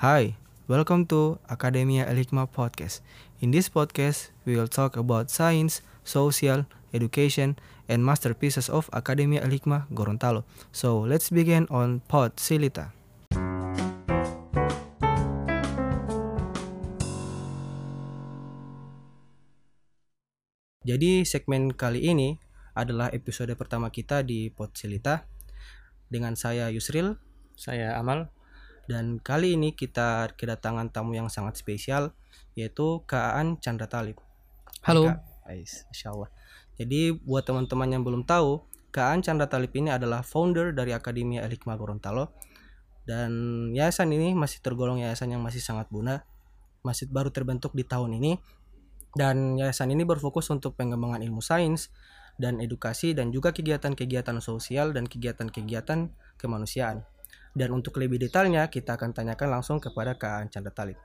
Hi, welcome to Academia El Hikmah podcast. In this podcast, we will talk about science, social, education, and masterpieces of Academia El Hikmah Gorontalo. So, let's begin on Pod Silita. Jadi segmen kali ini adalah episode pertama kita di Pod Silita dengan saya Yusril Saya Amal. Dan kali ini kita kedatangan tamu yang sangat spesial yaitu Kak Aan Chandra Talib. Halo. Ais, Masya Allah. Jadi buat teman-teman yang belum tahu, Kak Aan Chandra Talib ini adalah founder dari Akademia El Hikmah Gorontalo dan yayasan ini masih tergolong yayasan yang masih sangat muda, masih baru terbentuk di tahun ini dan yayasan ini berfokus untuk pengembangan ilmu sains dan edukasi dan juga kegiatan-kegiatan sosial dan kegiatan-kegiatan kemanusiaan. Dan untuk lebih detailnya kita akan tanyakan langsung kepada Kak Chandra Talib.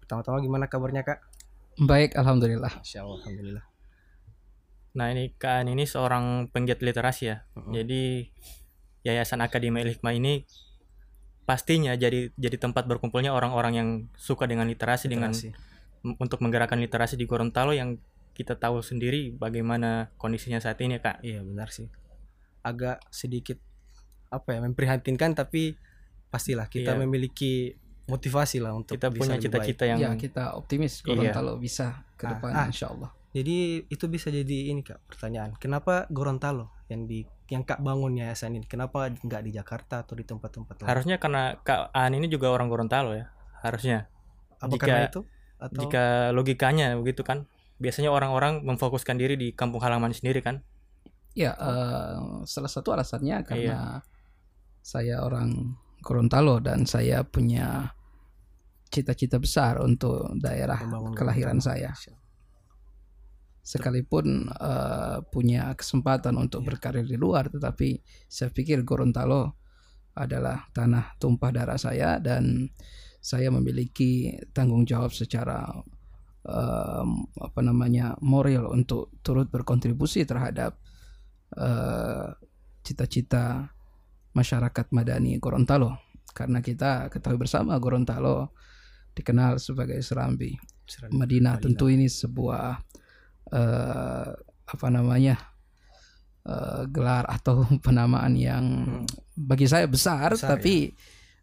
Pertama-tama gimana kabarnya Kak? Baik, alhamdulillah. Masya Allah, Alhamdulillah. Nah ini Kak An ini seorang penggiat literasi ya. Mm-mm. Jadi Yayasan Akademi El Hikmah ini pastinya jadi jadi tempat berkumpulnya orang-orang yang suka dengan literasi, dengan Literasi. m- untuk menggerakkan literasi di Gorontalo yang kita tahu sendiri bagaimana kondisinya saat ini ya Kak. Iya benar sih. Agak sedikit apa ya memprihatinkan tapi pastilah kita Iya. memiliki motivasi lah untuk Kita bisa punya cita-cita yang Ya, kita optimis Iya. Gorontalo bisa ke Ah, depan ah. insya Allah. Jadi itu bisa jadi ini kak pertanyaan. Kenapa Gorontalo yang di yang kak bangun yayasan ini? Kenapa nggak di Jakarta atau di tempat-tempat lain? harusnya karena Kak An ini juga orang Gorontalo ya. Harusnya. Apa jika- karena itu? Atau Jika logikanya begitu kan. Biasanya orang-orang memfokuskan diri di kampung halaman sendiri kan. Ya, eh, salah satu alasannya Iya. Saya orang Gorontalo dan saya punya cita-cita besar untuk daerah membangun kelahiran saya. Sekalipun eh, punya kesempatan untuk Iya. berkarir di luar, tetapi saya pikir Gorontalo adalah tanah tumpah darah saya dan saya memiliki tanggung jawab secara em, apa namanya moral untuk turut berkontribusi terhadap eh, cita-cita masyarakat madani Gorontalo karena kita ketahui bersama Gorontalo dikenal sebagai Serambi Seram. Madinah Madinah. tentu ini sebuah eh, apa namanya eh, gelar atau penamaan yang Hmm. bagi saya besar, Besar, tapi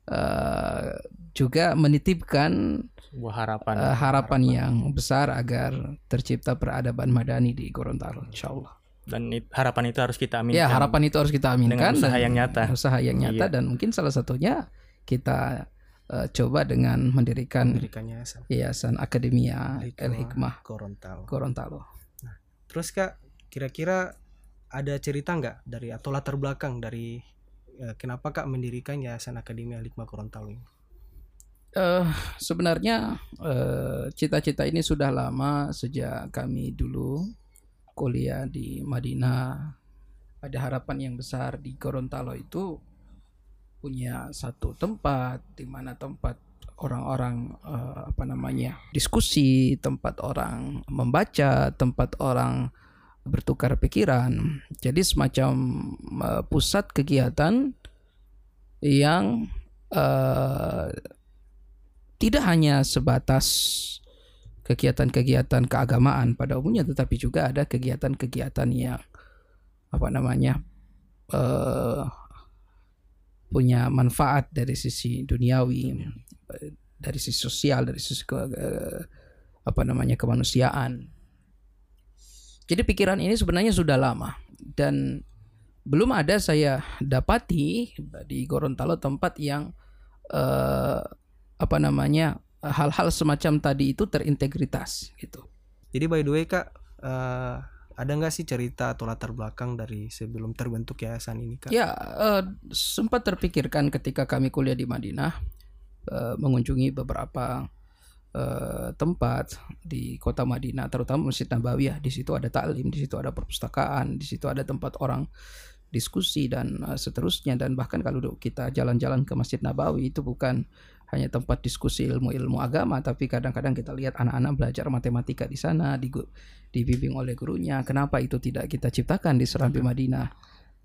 eh, juga menitipkan Sebuah harapan. eh, harapan harapan. yang besar agar tercipta peradaban madani di Gorontalo, insya Allah. Dan it- harapan itu harus kita aminkan. Ya harapan itu harus kita aminkan Dengan usaha dan- yang nyata. usaha yang nyata Iya. dan mungkin salah satunya kita eh, coba dengan mendirikan Mendirikan yayasan Yayasan Akademia El Hikmah Gorontalo. Gorontalo. Terus kak, kira-kira ada cerita nggak dari atau latar belakang dari eh, kenapa kak mendirikan Yayasan Akademi Al Hikmah Gorontalo ini? Eh, sebenarnya eh, cita-cita ini sudah lama sejak kami dulu kuliah di Madinah. Ada harapan yang besar di Gorontalo itu punya satu tempat di mana tempat orang-orang eh, apa namanya diskusi, tempat orang membaca, tempat orang bertukar pikiran. Jadi semacam eh, pusat kegiatan yang eh, tidak hanya sebatas kegiatan-kegiatan keagamaan pada umumnya tetapi juga ada kegiatan-kegiatan yang apa namanya eh, punya manfaat dari sisi duniawi dari sisi sosial dari sisi ke, eh, apa namanya kemanusiaan. Jadi pikiran ini sebenarnya sudah lama dan belum ada saya dapati di Gorontalo tempat yang eh, apa namanya hal-hal semacam tadi itu terintegritas gitu. Jadi by the way kak, eh, ada nggak sih cerita atau latar belakang dari sebelum terbentuk yayasan ini kak? Ya eh, sempat terpikirkan ketika kami kuliah di Madinah eh, mengunjungi beberapa eh, tempat di kota Madinah, terutama Masjid Nabawiyah. Di situ ada taklim, di situ ada perpustakaan, di situ ada tempat orang diskusi dan eh, seterusnya. Dan bahkan kalau kita jalan-jalan ke Masjid Nabawi itu bukan hanya tempat diskusi ilmu-ilmu agama, tapi kadang-kadang kita lihat anak-anak belajar matematika di sana, digu- dibimbing oleh gurunya. Kenapa itu tidak kita ciptakan di Serambi Madinah?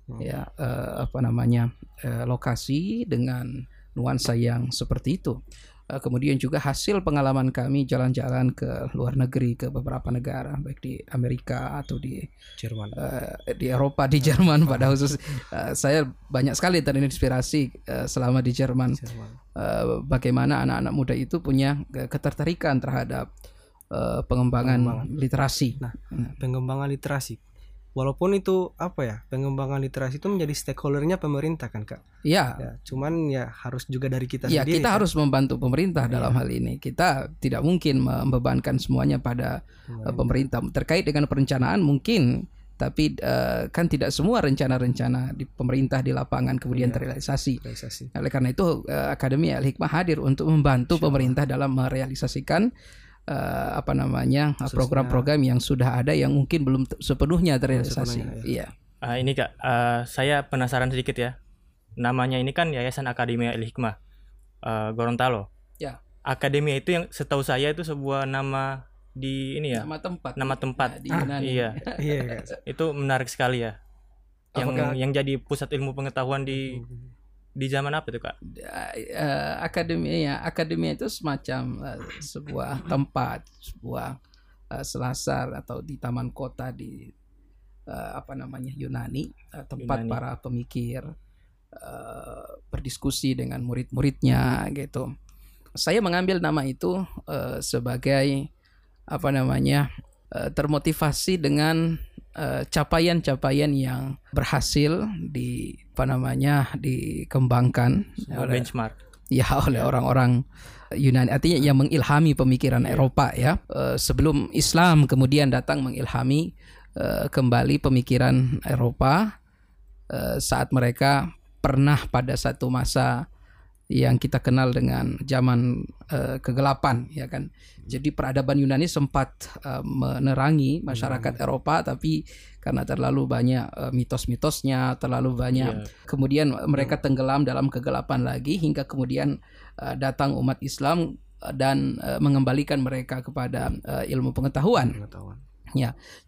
Hmm. Ya, eh, apa namanya eh, lokasi dengan nuansa yang seperti itu. Uh, kemudian juga hasil pengalaman kami jalan-jalan ke luar negeri ke beberapa negara baik di Amerika atau di Jerman. uh, di Eropa di Jerman pada khusus. Uh, saya banyak sekali terinspirasi uh, selama di Jerman. Jerman. Uh, bagaimana anak-anak muda itu punya ke- ketertarikan terhadap uh, pengembangan, Pengembangan. literasi. Nah, pengembangan literasi walaupun itu apa ya pengembangan literasi itu menjadi stakeholdernya pemerintah kan kak Ya, ya cuman ya harus juga dari kita ya sendiri kita kan? harus membantu pemerintah dalam Iya. hal ini. Kita tidak mungkin membebankan semuanya pada uh, pemerintah terkait dengan perencanaan mungkin tapi uh, kan tidak semua rencana-rencana di pemerintah di lapangan kemudian Iya. terrealisasi. realisasi Oleh karena itu uh, Akademi Al Hikmah hadir untuk membantu pemerintah dalam merealisasikan uh, apa namanya uh, program-program yang sudah ada yang mungkin belum sepenuhnya terrealisasi. sepenuhnya, Iya. Ah, ini kak, ah, saya penasaran sedikit ya. Namanya ini kan Yayasan Akademia El Hikmah ah, Gorontalo. Ya. Akademia itu yang setahu saya itu sebuah nama di ini ya, Nama tempat. nama tempat. Di Ah, Yunani. iya, iya kak itu menarik sekali ya. Yang Apakah- yang jadi pusat ilmu pengetahuan di di zaman apa itu kak? uh, akademi ya akademi itu semacam uh, sebuah tempat sebuah uh, selasar atau di taman kota di uh, apa namanya Yunani uh, tempat Yunani. para pemikir uh, berdiskusi dengan murid-muridnya gitu saya mengambil nama itu uh, sebagai apa namanya uh, termotivasi dengan uh, capaian-capaian yang berhasil di apa namanya dikembangkan Sebuah oleh benchmark. ya oleh orang-orang Yunani. Artinya yang mengilhami pemikiran Eropa ya. Eh, sebelum Islam kemudian datang mengilhami eh, kembali pemikiran Eropa eh, saat mereka pernah pada satu masa yang kita kenal dengan zaman eh, kegelapan ya kan jadi peradaban Yunani sempat eh, menerangi masyarakat Eropa tapi karena terlalu banyak eh, mitos-mitosnya terlalu banyak Iya. kemudian mereka tenggelam dalam kegelapan lagi hingga kemudian uh, datang umat Islam uh, dan uh, mengembalikan mereka kepada uh, ilmu pengetahuan. pengetahuan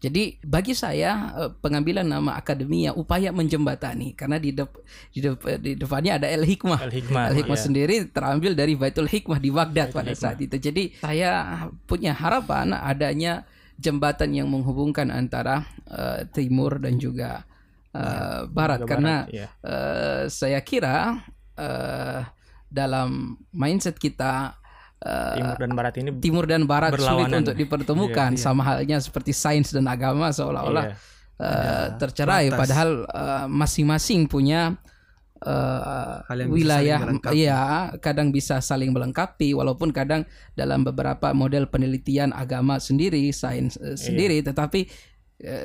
Jadi bagi saya uh, pengambilan nama akademia upaya menjembatani karena di dep- di, dep- di depannya ada El Hikmah. El Hikmah. Al Hikmah iya. sendiri terambil dari Baitul Hikmah di Baghdad pada Hikmah. saat itu. Jadi saya punya harapan adanya jembatan yang menghubungkan antara uh, timur dan juga uh, barat Juga karena iya. eh, saya kira eh, dalam mindset kita eh, timur dan barat ini timur dan barat sulit untuk dipertemukan Iya, iya. sama halnya seperti sains dan agama seolah-olah iya. eh, Ada tercerai batas. padahal eh, masing-masing punya bisa wilayah iya kadang bisa saling melengkapi walaupun kadang dalam beberapa model penelitian agama sendiri sains Iya. eh, sendiri tetapi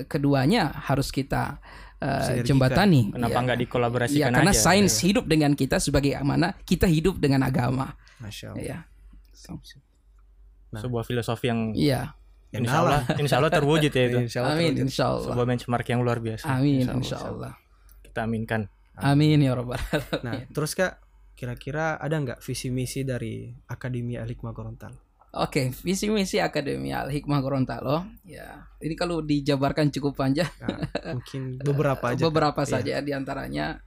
keduanya harus kita Sinergikan. jembatani Kenapa Iya. nggak Iya, dikolaborasikan karena aja? sains hidup dengan kita sebagai mana kita hidup dengan agama. masya allah Iya. Nah. Sebuah filosofi yang Iya. Yang insya Allah, insya Allah terwujud ya itu. Insya Allah Amin terwujud. insya Allah. Sebuah benchmark yang luar biasa. Amin Insya Allah, insya Allah. Kita aminkan. Amin ya rabbal Nah, terus Kak, kira-kira ada nggak visi misi dari Akademi Al Hikmah Gorontalo? Oke, visi misi Akademi Al Hikmah Gorontalo. Ya, ini kalau dijabarkan cukup panjang. Nah, mungkin beberapa aja. Beberapa Iya. saja di antaranya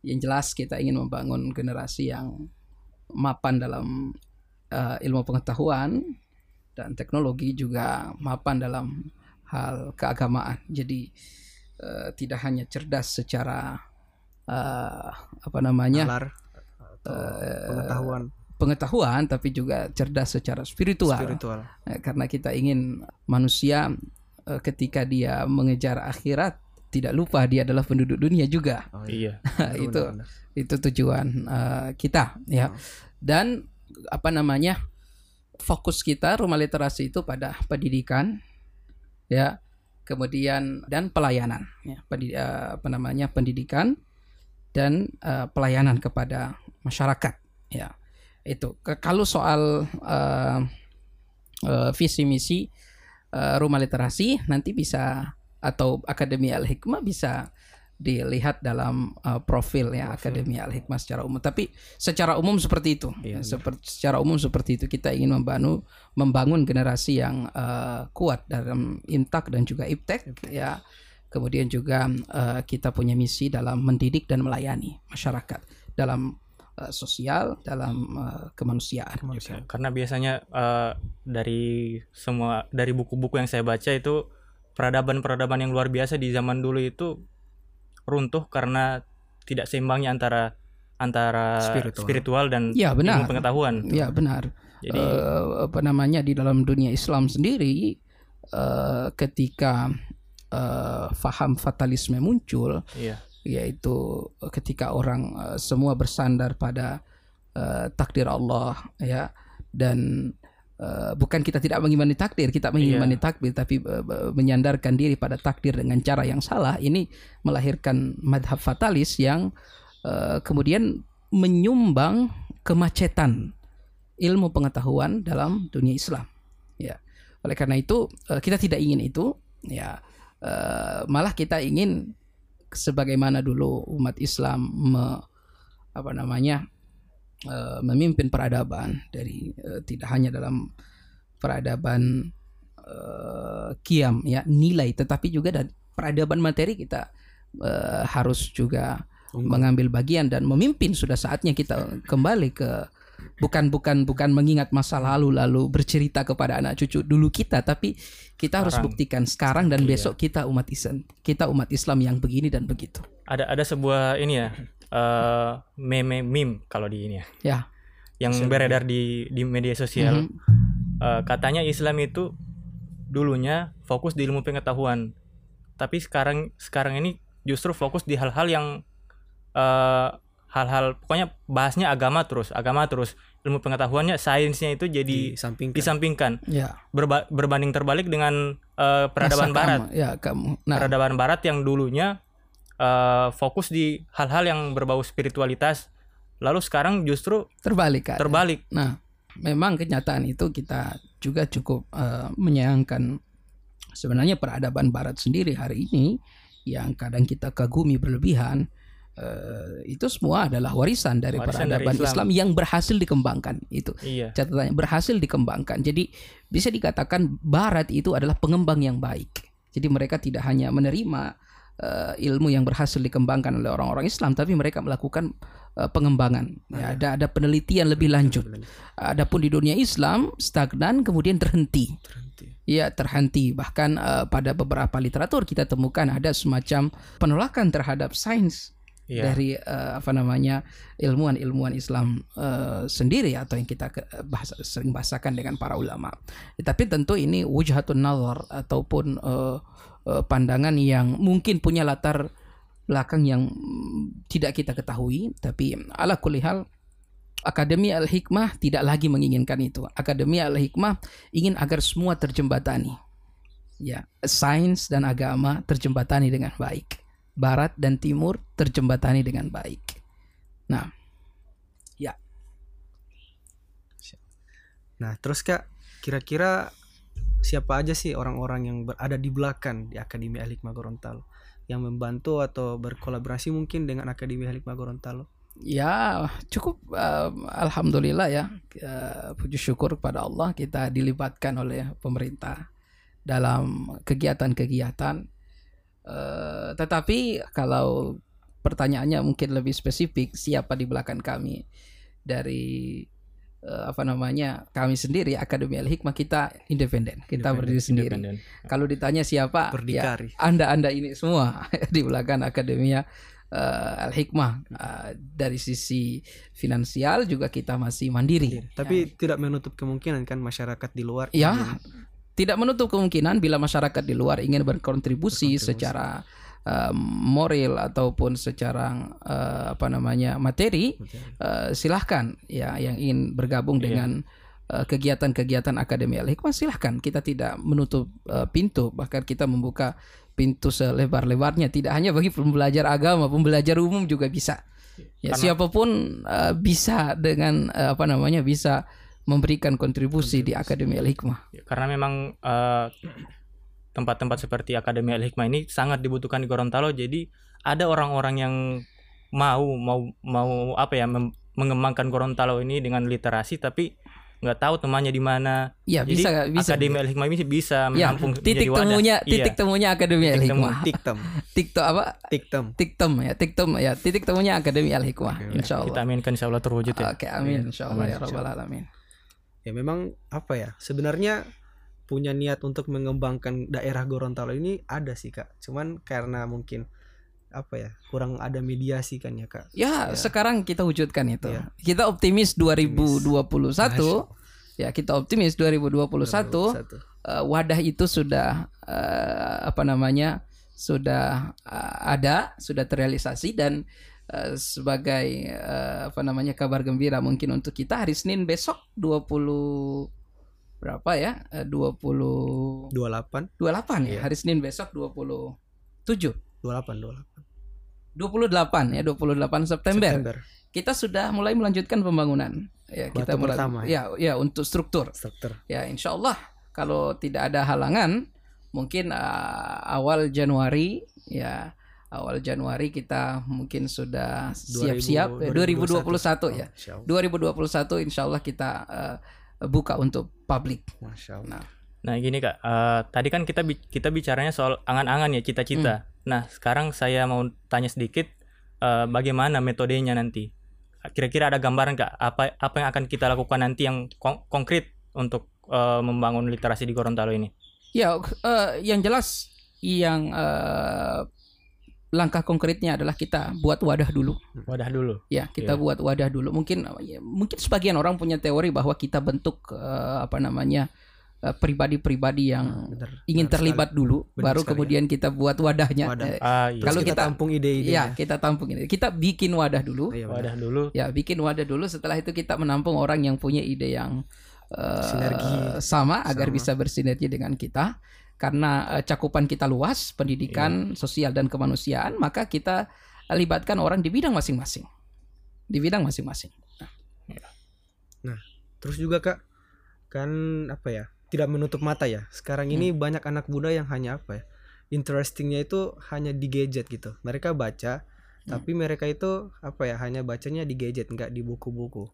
yang jelas kita ingin membangun generasi yang mapan dalam eh, ilmu pengetahuan dan teknologi juga mapan dalam hal keagamaan. Jadi eh, tidak hanya cerdas secara eh, apa namanya atau pengetahuan pengetahuan, tapi juga cerdas secara spiritual. spiritual. Karena kita ingin manusia ketika dia mengejar akhirat tidak lupa dia adalah penduduk dunia juga. Oh, Iya. itu benar, benar. itu tujuan kita ya. Oh. Dan apa namanya? fokus kita rumah literasi itu pada pendidikan ya. Kemudian dan pelayanan ya. Pendi- eh, apa namanya? pendidikan dan eh, pelayanan kepada masyarakat ya. Itu kalau soal eh, eh, visi misi eh, rumah literasi nanti bisa atau Akademi Al Hikmah bisa dilihat dalam eh, profil ya Akademi Al Hikmah secara umum. Tapi secara umum seperti itu. Iya, benar. Seperti secara umum seperti itu kita ingin membangun membangun generasi yang eh, kuat dalam intak dan juga iptek ya. Kemudian juga eh, kita punya misi dalam mendidik dan melayani masyarakat dalam eh, sosial, dalam eh, kemanusiaan. Kemanusiaan. karena biasanya eh, dari semua dari buku-buku yang saya baca itu peradaban-peradaban yang luar biasa di zaman dulu itu runtuh karena tidak seimbangnya antara antara Spiritual. spiritual, dan Ya benar. ilmu pengetahuan. Ya benar. Jadi Eh, apa namanya di dalam dunia Islam sendiri eh, ketika eh, faham fatalisme muncul iya, yaitu ketika orang eh, semua bersandar pada eh, takdir Allah ya dan eh, bukan kita tidak mengimani takdir kita mengimani takdir tapi eh, menyandarkan diri pada takdir dengan cara yang salah ini melahirkan madhab fatalis yang eh, kemudian menyumbang kemacetan ilmu pengetahuan dalam dunia Islam. Ya. Oleh karena itu eh, kita tidak ingin itu ya. Eh, malah kita ingin sebagaimana dulu umat Islam me- apa namanya eh, memimpin peradaban dari eh, tidak hanya dalam peradaban eh, kiam ya nilai tetapi juga dari peradaban materi kita eh, harus juga mengambil bagian dan memimpin sudah saatnya kita kembali ke bukan bukan bukan mengingat masa lalu lalu bercerita kepada anak cucu dulu kita tapi kita harus Sekarang. buktikan sekarang dan Iya. besok kita umat Islam kita umat Islam yang begini dan begitu ada ada sebuah ini ya eh meme meme kalau di ini ya. Ya. Yang beredar di di media sosial. Mhm. Eh, katanya Islam itu dulunya fokus di ilmu pengetahuan. Tapi sekarang sekarang ini justru fokus di hal-hal yang eh, hal-hal pokoknya bahasnya agama terus, agama terus. Ilmu pengetahuannya, sainsnya itu jadi di samping disampingkan. ya Berba- berbanding terbalik dengan eh, peradaban Masa barat. kamu- ya kamu nah peradaban barat yang dulunya eh, fokus di hal-hal yang berbau spiritualitas lalu sekarang justru terbalik kan terbalik Nah, memang kenyataan itu kita juga cukup eh, menyayangkan. Sebenarnya peradaban Barat sendiri hari ini yang kadang kita kagumi berlebihan eh, itu semua adalah warisan dari Warisan dari peradaban Islam. Islam. yang berhasil dikembangkan itu iya catatannya berhasil dikembangkan. Jadi bisa dikatakan Barat itu adalah pengembang yang baik. Jadi mereka tidak hanya menerima eh, ilmu yang berhasil dikembangkan oleh orang-orang Islam, tapi mereka melakukan eh, pengembangan. Ya, ada ada penelitian lebih lanjut. Adapun di dunia Islam stagnan kemudian terhenti. Ya terhenti. Bahkan eh, pada beberapa literatur kita temukan ada semacam penolakan terhadap sains iya dari eh, apa namanya ilmuwan-ilmuwan Islam eh, sendiri atau yang kita ke- bahasa, sering bahasakan dengan para ulama. Tapi tentu ini wujhatun nazar ataupun eh, pandangan yang mungkin punya latar belakang yang tidak kita ketahui. Tapi ala kulli hal Akademi Al-Hikmah tidak lagi menginginkan itu. Akademi Al-Hikmah ingin agar semua terjembatani. Ya, sains dan agama terjembatani dengan baik. Barat dan timur terjembatani dengan baik. Nah, Nah, terus Kak, kira-kira siapa aja sih orang-orang yang berada di belakang di Akademi Al Hikmah Gorontalo yang membantu atau berkolaborasi mungkin dengan Akademi Al Hikmah Gorontalo? ya cukup eh, alhamdulillah ya. Eh, puji syukur kepada Allah kita dilibatkan oleh pemerintah dalam kegiatan-kegiatan. Eh, tetapi kalau pertanyaannya mungkin lebih spesifik siapa di belakang kami dari apa namanya kami sendiri Akademi Al Hikmah kita independen. Kita Independen, berdiri sendiri. independen. kalau ditanya siapa ya anda anda ini semua di belakang Akademia Al Hikmah dari sisi finansial juga kita masih mandiri. Tapi tidak menutup kemungkinan kan masyarakat di luar Ya, ingin- tidak menutup kemungkinan bila masyarakat di luar ingin berkontribusi, Berkontribusi. secara eh, moral ataupun secara eh, apa namanya materi, eh, silahkan ya yang ingin bergabung Iya. dengan eh, kegiatan-kegiatan Akademi Al Hikmah silahkan. Kita tidak menutup eh, pintu bahkan kita membuka pintu selebar-lebarnya. Tidak hanya bagi pembelajar agama pembelajar umum juga bisa. Ya Karena- siapa pun eh, bisa dengan eh, apa namanya bisa memberikan kontribusi di Akademi Al Hikmah. Ya, karena memang eh, tempat-tempat seperti Akademi Al Hikmah ini sangat dibutuhkan di Gorontalo jadi ada orang-orang yang mau mau mau apa ya mem- mengembangkan Gorontalo ini dengan literasi tapi nggak tahu temannya di mana Ya jadi bisa bisa. Akademi Al Hikmah ini bisa Ya, menampung titik menjadi wadah. temunya Iya, titik temunya Akademi Al Titik temu. Hikmah. TikTok apa? Tiktem. Tiktem ya, Tiktem ya. Titik temunya Akademi Al Hikmah, insya Kita Allah. aminkan insya Allah terwujud ya. Oke, amin, insya Allah ya Amin, Rabbal Alamin. Ya memang apa ya? Sebenarnya punya niat untuk mengembangkan daerah Gorontalo ini ada sih kak. Cuman karena mungkin apa ya kurang ada mediasi kan ya kak. Ya, sekarang kita wujudkan itu. Iya. Kita optimis 2021. Ya, kita optimis 2021 Satu. eh, wadah itu sudah eh, apa namanya? sudah eh, ada, sudah terrealisasi dan eh, sebagai eh, apa namanya kabar gembira mungkin untuk kita hari Senin besok 20 berapa ya? Eh, 20 28 28 ya. Iya. Hari Senin besok 27 28 28 28 ya 28 September. September. Kita sudah mulai melanjutkan pembangunan. Ya, kita Batu mulai pertama, ya ya untuk struktur. Struktur. Ya, insya Allah kalau tidak ada halangan, mungkin uh, awal Januari, ya awal Januari kita mungkin sudah siap-siap. Ya, 2021 ya. Insya Allah. 2021 insya Allah kita uh, buka untuk publik. Masya Allah. Nah, Nah gini kak, eh, tadi kan kita kita bicaranya soal angan-angan ya cita-cita. Nah sekarang saya mau tanya sedikit, eh, bagaimana metodenya nanti? Kira-kira ada gambaran kak apa apa yang akan kita lakukan nanti yang kon- konkret untuk eh, membangun literasi di Gorontalo ini? ya uh, yang jelas yang uh, langkah konkretnya adalah kita buat wadah dulu. Wadah dulu. Ya, kita Iya. buat wadah dulu. Mungkin ya, mungkin sebagian orang punya teori bahwa kita bentuk eh, apa namanya eh, pribadi-pribadi yang Benar. ingin Benar terlibat dulu, Benar baru sekali, kemudian kita buat wadahnya. Wadah. Eh, Ah iya. Kalau kita, kita- tampung ide-ide. ya, kita tampung ini. Kita bikin wadah dulu. Iya, benar. Wadah dulu. Ya, bikin wadah dulu. Setelah itu kita menampung orang yang punya ide yang eh, Sinergi. sama agar Sama. bisa bersinergi dengan kita. Karena eh, cakupan kita luas, pendidikan, sosial dan kemanusiaan, maka kita libatkan orang di bidang masing-masing. Di bidang masing-masing. Terus juga kak, kan apa ya? Tidak menutup mata ya. Sekarang ini Hmm. banyak anak muda yang hanya apa ya? Interestingnya itu hanya di gadget gitu. Mereka baca, Hmm. tapi mereka itu apa ya? Hanya bacanya di gadget, nggak di buku-buku.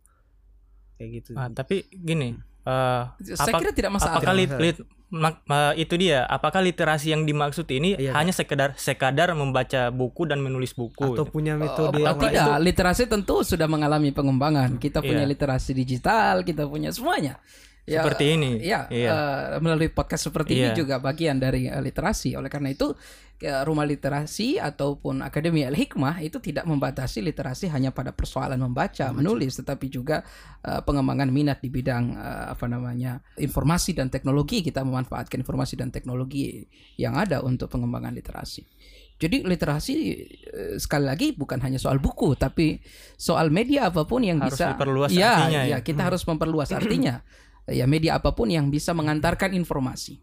Kayak gitu. Ah, tapi gini, eh, Saya apa- kira tidak masalah. apakah lit, masalah. lit- mak- ma- itu dia? Apakah literasi yang dimaksud ini Iya, hanya sekedar sekadar membaca buku dan menulis buku? Atau punya metode Oh, yang tidak, lain. literasi tentu sudah mengalami pengembangan. Kita punya Iya. literasi digital, kita punya semuanya. Ya, Seperti ini. Ya, Iya. eh, melalui podcast seperti ini Iya. juga bagian dari eh, literasi. Oleh karena itu, eh, rumah literasi ataupun Akademi Al Hikmah itu tidak membatasi literasi hanya pada persoalan membaca, menulis, tetapi juga eh, pengembangan minat di bidang eh, apa namanya informasi dan teknologi. Kita memanfaatkan informasi dan teknologi yang ada untuk pengembangan literasi. Jadi literasi sekali lagi bukan hanya soal buku, tapi soal media apa pun yang Harus bisa diperluas ya, artinya ya, ya. kita harus memperluas artinya. Ya media apa pun yang bisa mengantarkan informasi.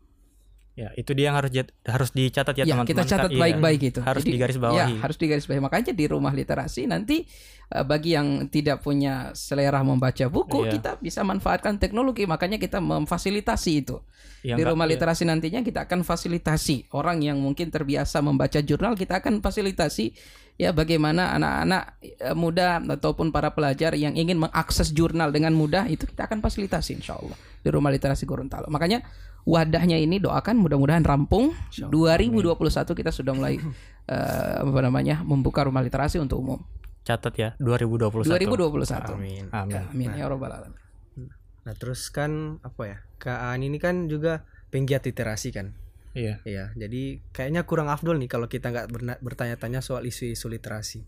Ya, itu dia yang harus harus dicatat ya, Ya, teman-teman. kita catat Iya. baik-baik itu. Harus Jadi, digarisbawahi. Ya, harus digarisbawahi. Makanya di rumah literasi nanti eh, bagi yang tidak punya selera membaca buku, Iya. kita bisa manfaatkan teknologi. Makanya kita memfasilitasi itu. Yang di rumah iya. literasi nantinya kita akan fasilitasi orang yang mungkin terbiasa membaca jurnal kita akan fasilitasi ya bagaimana anak-anak eh, muda ataupun para pelajar yang ingin mengakses jurnal dengan mudah itu kita akan fasilitasi insya Allah di rumah literasi Gorontalo makanya wadahnya ini doakan mudah-mudahan rampung 2021 kita sudah mulai eh, apa namanya membuka rumah literasi untuk umum catat ya 2021. 2021 Amin. Amin. amin ya robbal alamin Nah terus kan apa ya? Kak Aan ini kan juga penggiat literasi kan. Iya. Iya. Jadi kayaknya kurang afdol nih kalau kita nggak bertanya-tanya soal isu-isu literasi.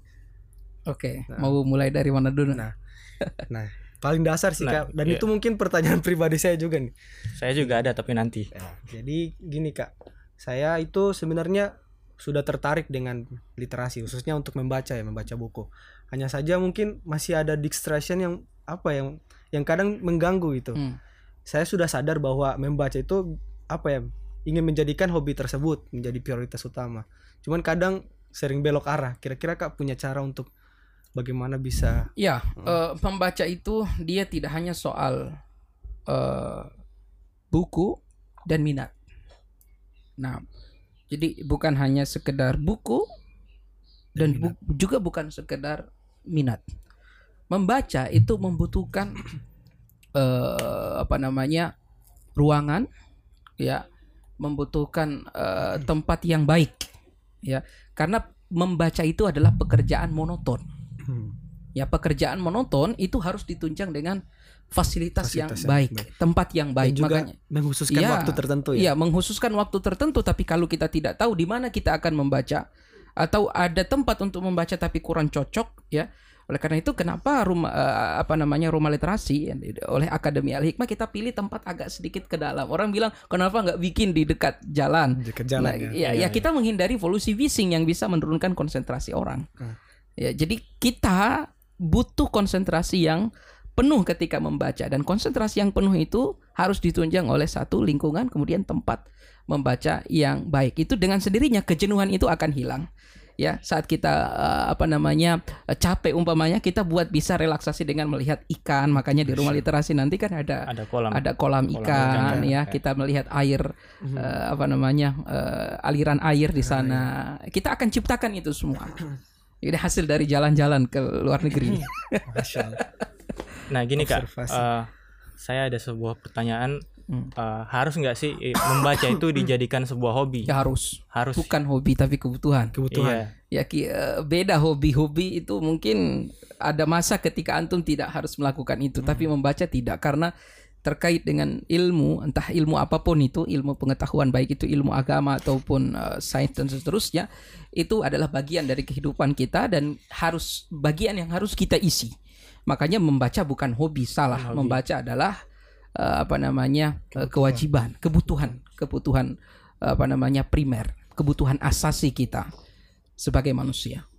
oke mau mulai dari mana dulu Nah, Nah paling dasar sih Nah, kak. Dan iya. itu mungkin pertanyaan pribadi saya juga nih. Saya juga ada tapi nanti. Ya, jadi gini kak, saya itu sebenarnya sudah tertarik dengan literasi khususnya untuk membaca ya membaca buku. Hanya saja mungkin masih ada distraction yang apa yang yang kadang mengganggu itu. Hmm. Saya sudah sadar bahwa membaca itu apa ya ingin menjadikan hobi tersebut menjadi prioritas utama. Cuman kadang sering belok arah. Kira-kira kak punya cara untuk bagaimana bisa Ya, eh, membaca itu dia tidak hanya soal eh, buku dan minat. Nah, jadi bukan hanya sekedar buku dan bu- juga bukan sekedar minat. Membaca itu membutuhkan eh, apa namanya ruangan, ya, membutuhkan eh, tempat yang baik, ya karena membaca itu adalah pekerjaan monoton Hmm. Ya pekerjaan monoton itu harus ditunjang dengan fasilitas, yang Fasilitas yang baik, baik. tempat yang Dan baik juga makanya mengkhususkan Iya, waktu tertentu ya. Iya, menghususkan waktu tertentu tapi kalau kita tidak tahu di mana kita akan membaca atau ada tempat untuk membaca tapi kurang cocok ya. Oleh karena itu kenapa rumah eh, apa namanya rumah literasi ya, oleh Akademi Al Hikmah kita pilih tempat agak sedikit ke dalam. Orang bilang kenapa nggak bikin di dekat jalan? Dekat jalan Nah, ya. ya, ya Iya, kita menghindari polusi bising yang bisa menurunkan konsentrasi orang. Hmm. Ya, jadi kita butuh konsentrasi yang penuh ketika membaca dan konsentrasi yang penuh itu harus ditunjang oleh satu lingkungan kemudian tempat membaca yang baik. Itu dengan sendirinya kejenuhan itu akan hilang. Ya, saat kita eh, apa namanya eh, capek umpamanya kita buat bisa relaksasi dengan melihat ikan. Makanya di rumah literasi nanti kan ada Ada kolam. ada kolam Kolam ikan ikan, ya ya. kita melihat air Mhm. eh, apa namanya aliran air di sana kita akan ciptakan itu semua ini hasil dari jalan-jalan ke luar negeri Masya Allah. Nah gini kak, eh, saya ada sebuah pertanyaan. Hmm. eh, harus nggak sih eh, membaca itu dijadikan sebuah hobi? ya harus Harus. bukan hobi tapi kebutuhan Kebutuhan. Iya. ya ki- beda hobi-hobi itu mungkin ada masa ketika antum tidak harus melakukan itu tapi membaca tidak karena terkait dengan ilmu entah ilmu apa pun itu ilmu pengetahuan baik itu ilmu agama ataupun eh, sains dan seterusnya itu adalah bagian dari kehidupan kita dan harus bagian yang harus kita isi. Makanya membaca bukan hobi salah. Hobi. membaca adalah eh, apa namanya eh, kewajiban kebutuhan kebutuhan eh, apa namanya primer kebutuhan asasi kita sebagai manusia.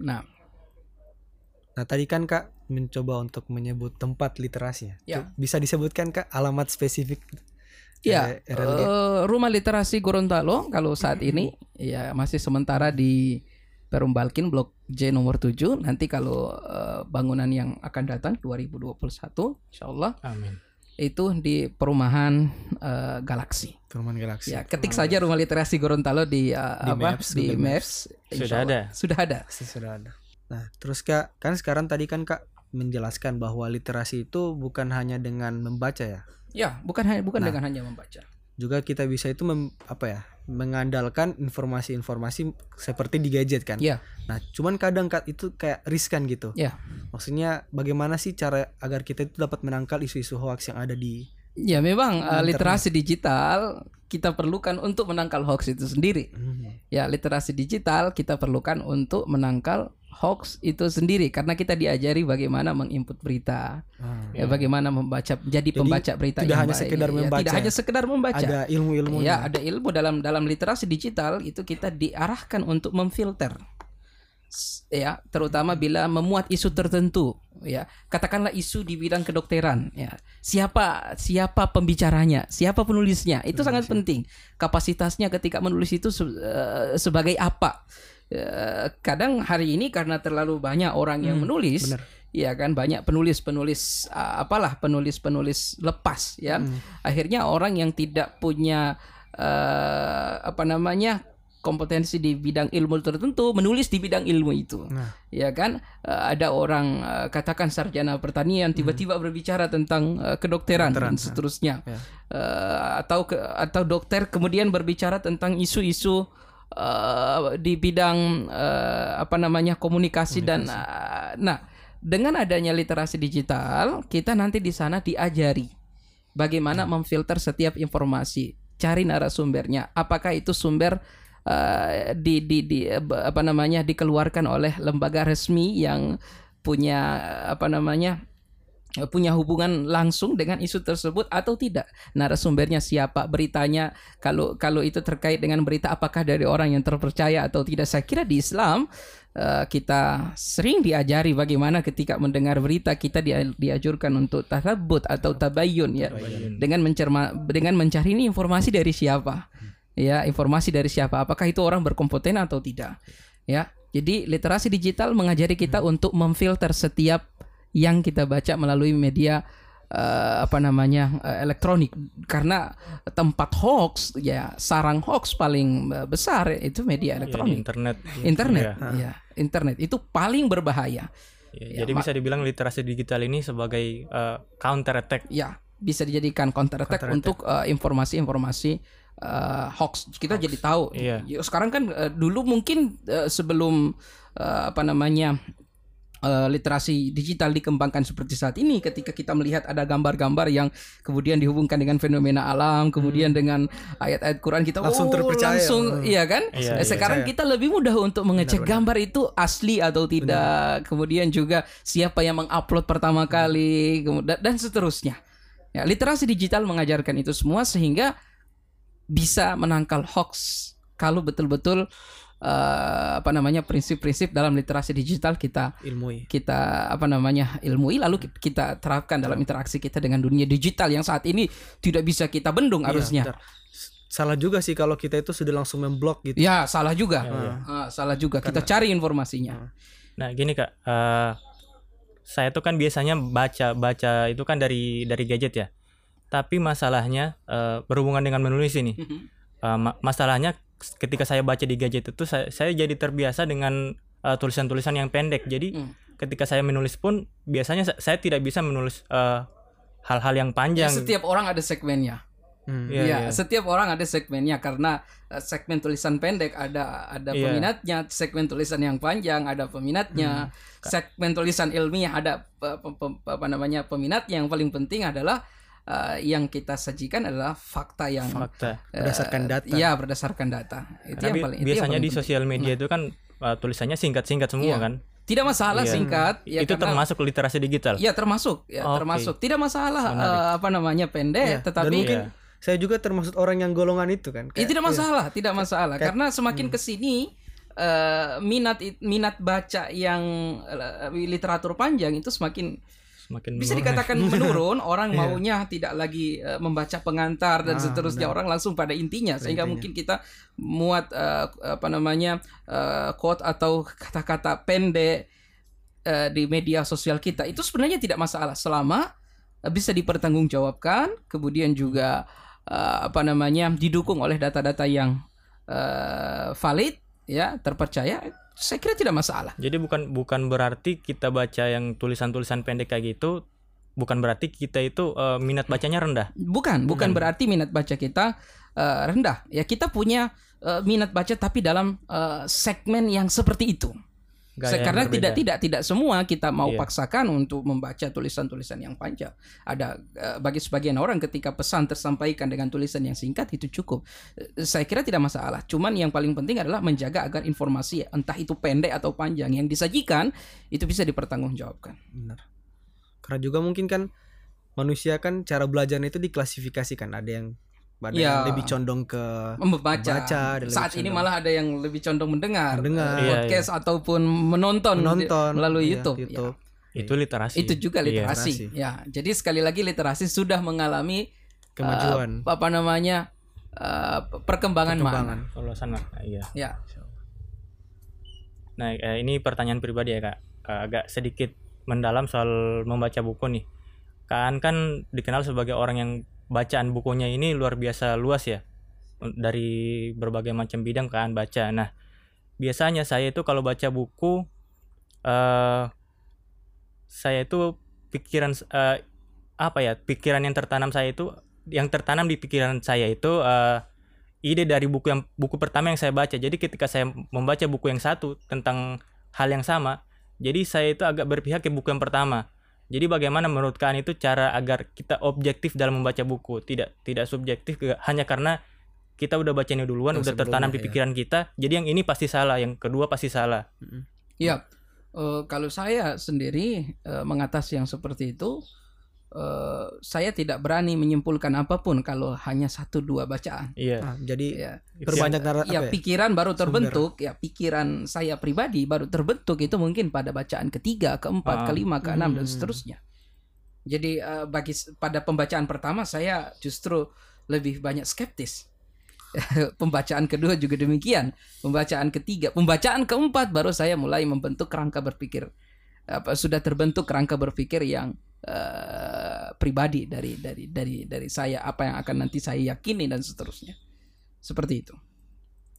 Nah, Nah tadi kan kak mencoba untuk menyebut tempat literasi ya. Bisa disebutkan kak alamat spesifik? ya eh, RLG? eh, rumah literasi Gorontalo kalau saat ini ya masih sementara di Perum Balkin Blok J nomor 7. Nanti kalau eh, bangunan yang akan datang 2021 insya Allah Amin. itu di perumahan eh, Galaksi. Perumahan Galaksi. Ya, ketik saja rumah literasi Gorontalo di, eh, Di apa Maps, di Maps. insya Sudah ada. Sudah ada. Sudah ada. Nah terus kak kan sekarang tadi kan kak menjelaskan bahwa literasi itu bukan hanya dengan membaca ya. Ya, bukan hanya bukan Nah. dengan hanya membaca. Juga kita bisa itu mem- apa ya mengandalkan informasi-informasi seperti di gadget kan. Ya. Nah cuman kadang itu kayak riskan gitu. Ya. Maksudnya bagaimana sih cara agar kita itu dapat menangkal isu-isu hoax yang ada di Ya memang uh, literasi digital kita perlukan untuk menangkal hoax itu sendiri. Hmm. Ya literasi digital kita perlukan untuk menangkal hoax itu sendiri karena kita diajari bagaimana menginput berita, Ah. ya bagaimana membaca jadi pembaca berita tidak hanya sekedar Ya, membaca tidak ya. hanya sekedar membaca. ada ilmu-ilmunya. Ya, ada ilmu dalam dalam literasi digital itu kita diarahkan untuk memfilter. Ya, terutama bila memuat isu tertentu, ya. Katakanlah isu di bidang kedokteran, ya. Siapa siapa pembicaranya, siapa penulisnya, itu sangat penting. Kapasitasnya ketika menulis itu se- eh, sebagai apa? Eh, kadang hari ini karena terlalu banyak orang yang Hmm, menulis, benar. ya kan banyak penulis-penulis ah, apalah penulis-penulis lepas ya Hmm. akhirnya orang yang tidak punya eh, apa namanya kompetensi di bidang ilmu tertentu menulis di bidang ilmu itu Nah. ya kan Eh, ada orang eh, katakan sarjana pertanian tiba-tiba berbicara tentang eh, kedokteran Kedokteran, dan seterusnya Ya. Eh, atau ke, atau dokter kemudian berbicara tentang isu-isu eh, di bidang eh, apa namanya komunikasi, dan eh, nah dengan adanya literasi digital kita nanti di sana diajari bagaimana memfilter setiap informasi cari narasumbernya. Apakah itu sumber eh, di di di apa namanya dikeluarkan oleh lembaga resmi yang punya apa namanya punya hubungan langsung dengan isu tersebut atau tidak? Narasumbernya siapa? Beritanya kalau kalau itu terkait dengan berita apakah dari orang yang terpercaya atau tidak? Saya kira di Islam eh, kita sering diajari bagaimana ketika mendengar berita kita dia, diajurkan untuk tasabut atau tabayun ya. Tabayun. dengan mencerma dengan mencari ini informasi dari siapa? Ya informasi dari siapa? Apakah itu orang berkompeten atau tidak? Ya jadi literasi digital mengajari kita untuk memfilter setiap yang kita baca melalui media eh, apa namanya eh, elektronik karena tempat hoax ya sarang hoax paling eh, besar itu media Ya, elektronik internet. internet Ya. ya internet itu paling berbahaya Ya, Ya, jadi bisa dibilang literasi digital ini sebagai eh, counter attack. ya bisa dijadikan counter attack Counter attack. untuk informasi-informasi eh, hoax kita jadi tahu. Iya. Ya, Sekarang kan eh, dulu mungkin eh, sebelum eh, apa namanya eh, literasi digital dikembangkan seperti saat ini ketika kita melihat ada gambar-gambar yang kemudian dihubungkan dengan fenomena alam kemudian dengan ayat-ayat Quran kita Langsung oh, terpercaya. langsung Hmm. iya kan? Iya, Eh, iya. sekarang kita lebih mudah untuk mengecek gambar itu asli atau tidak. Kemudian juga siapa yang mengupload pertama kali kemudian dan seterusnya. Ya literasi digital mengajarkan itu semua sehingga bisa menangkal hoax kalau betul-betul eh, apa namanya prinsip-prinsip dalam literasi digital kita ilmu kita apa namanya ilmui lalu ki- kita terapkan dalam interaksi kita dengan dunia digital yang saat ini tidak bisa kita bendung harusnya. Iya, salah juga sih kalau kita itu sudah langsung memblok gitu Ya salah juga, iya. Ah, salah juga. Kita cari informasinya. Nah gini kak, eh, saya tuh kan biasanya baca baca itu kan dari dari gadget ya. Tapi masalahnya eh, berhubungan dengan menulis ini. Eh, ma- masalahnya ketika saya baca di gadget itu saya, saya jadi terbiasa dengan eh, tulisan-tulisan yang pendek. Jadi Hmm. ketika saya menulis pun biasanya sa- saya tidak bisa menulis eh, hal-hal yang Ya, panjang. setiap orang ada segmennya. Hmm. Iya, ya, iya. setiap orang ada segmennya karena eh, segmen tulisan pendek ada ada Iya. peminatnya, segmen tulisan yang panjang ada peminatnya, segmen tulisan ilmiah ada apa namanya peminatnya. Yang paling penting adalah eh, yang kita sajikan adalah fakta yang Fakta. eh, Berdasarkan data. Iya, berdasarkan data. Itu yang paling itu yang biasanya paling di sosial media itu kan eh, tulisannya singkat-singkat semua Iya. kan. Tidak masalah Iya. singkat ya itu karena- termasuk literasi digital. Iya termasuk, ya Oke. termasuk. Tidak masalah Menarik. eh, apa namanya pendek, Iya, tetapi dan mungkin Iya. saya juga termasuk orang yang golongan itu kan Kayak- tidak masalah, tidak masalah. kayak- Karena semakin ke sini eh, minat minat baca yang eh, literatur panjang itu semakin Semakin bisa menurun. dikatakan menurun. Orang Iya. maunya tidak lagi eh, membaca pengantar dan Ah, seterusnya. benar. Orang langsung pada intinya, sehingga intinya. mungkin kita muat eh, apa namanya eh, quote atau kata-kata pendek eh, di media sosial kita itu sebenarnya tidak masalah selama bisa dipertanggungjawabkan, kemudian juga eh, apa namanya didukung oleh data-data yang eh, valid, ya terpercaya. Saya kira tidak masalah. Jadi bukan bukan berarti kita baca yang tulisan-tulisan pendek kayak gitu bukan berarti kita itu eh, minat bacanya rendah. Bukan, bukan Bukan. berarti minat baca kita eh, rendah. Ya kita punya eh, minat baca tapi dalam eh, segmen yang seperti itu. Gaya Karena tidak tidak tidak semua kita mau Iya. paksakan untuk membaca tulisan-tulisan yang panjang. Ada eh, bagi sebagian orang ketika pesan tersampaikan dengan tulisan yang singkat itu cukup. Eh, Saya kira tidak masalah. Cuman yang paling penting adalah menjaga agar informasi entah itu pendek atau panjang yang disajikan itu bisa dipertanggungjawabkan. Benar. Karena juga mungkin kan manusia kan cara belajarnya itu diklasifikasikan. Ada yang ada Iya. yang lebih condong ke membaca. Lebih Saat ini malah ada yang lebih condong mendengar, Mendengar. Iya, podcast ataupun menonton, menonton melalui iya, YouTube. YouTube. itu literasi. Ya, itu juga Iya. literasi. Ya, jadi sekali lagi literasi sudah mengalami Kemajuan. eh, apa namanya eh, perkembangan, Perkembangan. mana? Lulusan mah. Iya. Ya, Nah, eh, ini pertanyaan pribadi ya, Kak. Agak sedikit mendalam soal membaca buku nih. Kan kan dikenal sebagai orang yang bacaan bukunya ini luar biasa luas ya. Dari berbagai macam bidang kan baca. Nah, biasanya saya itu kalau baca buku eh saya itu pikiran eh, apa ya? Pikiran yang tertanam saya itu yang tertanam di pikiran saya itu eh, ide dari buku yang buku pertama yang saya baca. Jadi ketika saya membaca buku yang satu tentang hal yang sama, jadi saya itu agak berpihak ke buku yang pertama. Jadi bagaimana menurut kalian itu cara agar kita objektif dalam membaca buku, tidak tidak subjektif hanya karena kita udah baca ini duluan, udah tertanam di ya. pikiran kita. Jadi yang ini pasti salah, yang kedua pasti salah. ya. Eh, kalau saya sendiri eh, mengatasi yang seperti itu, eh, saya tidak berani menyimpulkan apa pun kalau hanya satu dua bacaan. Iya. Nah, jadi Ya, ya, apa ya? pikiran baru Sumber. terbentuk ya pikiran saya pribadi baru terbentuk itu mungkin pada bacaan ketiga keempat Ah. kelima keenam dan Hmm. seterusnya jadi eh, bagi pada pembacaan pertama saya justru lebih banyak skeptis pembacaan kedua juga demikian pembacaan ketiga pembacaan keempat baru saya mulai membentuk kerangka berpikir apa sudah terbentuk kerangka berpikir yang eh, pribadi dari dari dari dari saya apa yang akan nanti saya yakini dan seterusnya seperti itu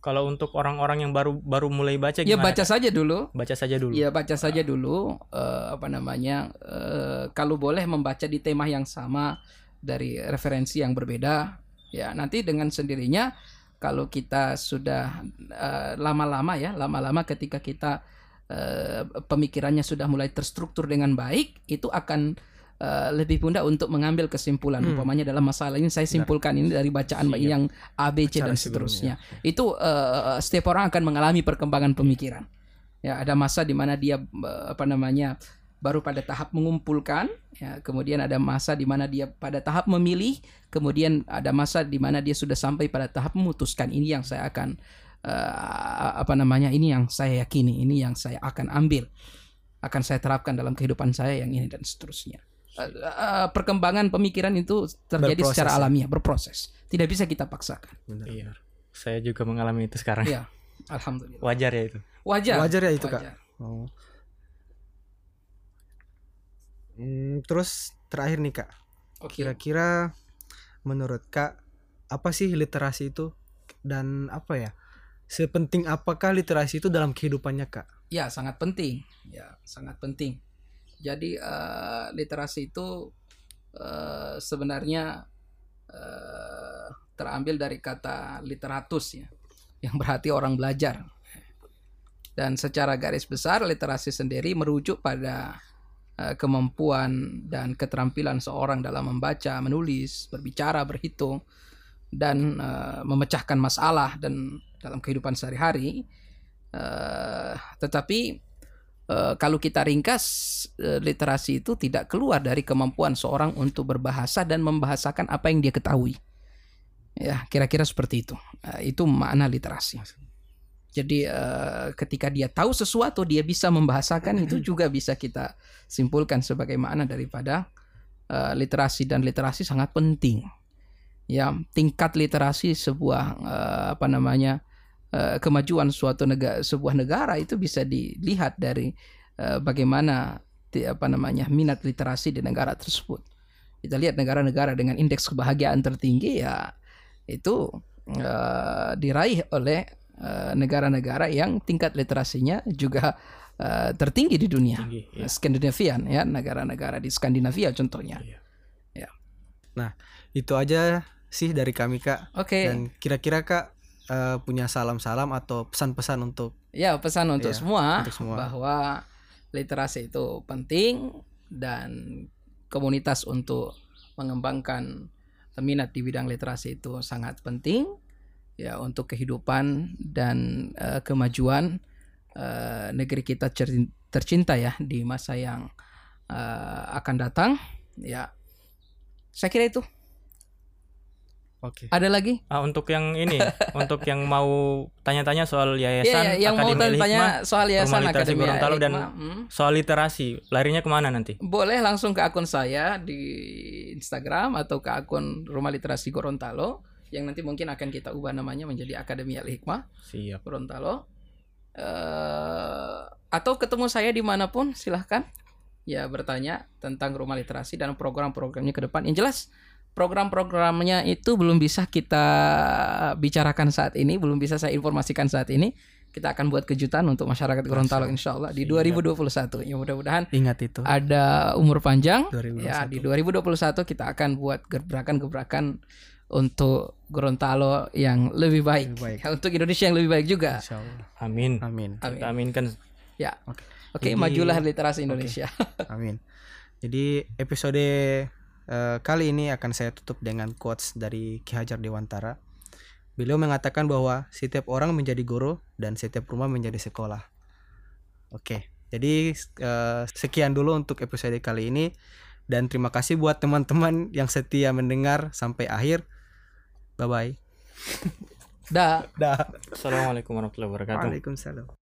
Kalau untuk orang-orang yang baru baru mulai baca Ya gimana? baca Kak? saja dulu. baca saja dulu. Ya baca saja dulu. eh, apa namanya? eh, kalau boleh membaca di tema yang sama dari referensi yang berbeda. Ya, nanti dengan sendirinya kalau kita sudah lama-lama ya, lama-lama ketika kita eh, pemikirannya sudah mulai terstruktur dengan baik, itu akan eh, lebih mudah untuk mengambil kesimpulan. Hmm. Umpamanya dalam masalah ini saya simpulkan ini dari bacaan Siap. yang A, B, C dan seterusnya. Itu eh, setiap orang akan mengalami perkembangan pemikiran. Ya, ada masa di mana dia apa namanya baru pada tahap mengumpulkan, ya, kemudian ada masa di mana dia pada tahap memilih, kemudian ada masa di mana dia sudah sampai pada tahap memutuskan ini yang saya akan eh, apa namanya ini yang saya yakini, ini yang saya akan ambil, akan saya terapkan dalam kehidupan saya yang ini dan seterusnya. Eh, eh, perkembangan pemikiran itu terjadi Berproses, secara ya. alamiah, berproses, tidak bisa kita paksakan. Benar. Iya. Saya juga mengalami itu sekarang. Ya, alhamdulillah. Wajar ya itu. Wajar. Wajar ya itu, Kak? Wajar. Oh. Hmm, terus terakhir nih kak, Oke. kira-kira menurut kak apa sih literasi itu dan apa ya sepenting apakah literasi itu dalam kehidupannya kak? Ya, sangat penting. Ya, sangat penting. Jadi eh, literasi itu eh, sebenarnya eh, terambil dari kata literatus ya, yang berarti orang belajar. Dan secara garis besar literasi sendiri merujuk pada eh, kemampuan dan keterampilan seorang dalam membaca, menulis, berbicara, berhitung dan eh, memecahkan masalah dan dalam kehidupan sehari-hari. Eh, tetapi eh, kalau kita ringkas eh, literasi itu tidak keluar dari kemampuan seorang untuk berbahasa dan membahasakan apa yang dia ketahui. Ya, kira-kira seperti itu. Eh, itu makna literasi. Jadi eh, ketika dia tahu sesuatu dia bisa membahasakan itu juga bisa kita simpulkan sebagai makna daripada eh, literasi dan literasi sangat penting. Ya, tingkat literasi sebuah eh, apa namanya eh, kemajuan suatu negara sebuah negara itu bisa dilihat dari eh, bagaimana apa namanya minat literasi di negara tersebut. Kita lihat negara-negara dengan indeks kebahagiaan tertinggi ya itu eh, diraih oleh eh, negara-negara yang tingkat literasinya juga eh, tertinggi di dunia. Tinggi, ya. Skandinavian ya, negara-negara di Skandinavia contohnya. Itu aja sih dari kami kak. Oke. Dan kira-kira kak eh, punya salam-salam atau pesan-pesan untuk Ya, pesan untuk Iya, semua untuk semua. bahwa literasi itu penting dan komunitas untuk mengembangkan minat di bidang literasi itu sangat penting ya untuk kehidupan dan eh, kemajuan eh, negeri kita tercinta ya di masa yang eh, akan datang ya. Saya kira itu. Oke. Ada lagi? Ah, untuk yang ini, untuk yang mau tanya-tanya soal Ya, yayasan ya, yang mau Akademi Al tanya Hikmah, soal yayasan Rumah Literasi Akademi Gorontalo dan- hmm. soal literasi, larinya ke mana nanti? Boleh langsung ke akun saya di Instagram atau ke akun Rumah Literasi Gorontalo yang nanti mungkin akan kita ubah namanya menjadi Akademi Al Hikmah Siap. Gorontalo. Eh, atau ketemu saya di mana pun silahkan ya bertanya tentang rumah literasi dan program-programnya ke depan. Yang jelas program-programnya itu belum bisa kita bicarakan saat ini, belum bisa saya informasikan saat ini. Kita akan buat kejutan untuk masyarakat Gorontalo insya Allah di 2021. Ya mudah-mudahan Ingat itu. ada umur panjang 2021. ya di 2021 kita akan buat gebrakan-gebrakan untuk Gorontalo yang lebih baik, Lebih baik. Ya, untuk Indonesia yang lebih baik juga Insya Allah. Amin. Amin. Amin. Kita aminkan. ya Oke. oke Jadi- majulah literasi Indonesia Amin. Jadi episode eh, kali ini akan saya tutup dengan quotes dari Ki Hajar Dewantara. Beliau mengatakan bahwa setiap orang menjadi guru dan setiap rumah menjadi sekolah. Oke. Jadi eh, sekian dulu untuk episode kali ini dan terima kasih buat teman-teman yang setia mendengar sampai akhir. Bye bye. dah Dah. Assalamualaikum warahmatullahi wabarakatuh. Waalaikumsalam.